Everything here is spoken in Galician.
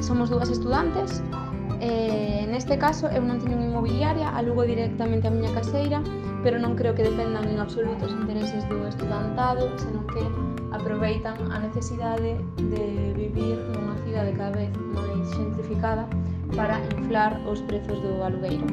Somos dúas estudantes, eh, neste caso eu non teño unha inmobiliaria, alugo directamente a miña caseira, pero non creo que defendan en absoluto os intereses do estudantado, senón que aproveitan a necesidade de vivir nunha cidade cada vez máis gentrificada para inflar os prezos do alugueiro.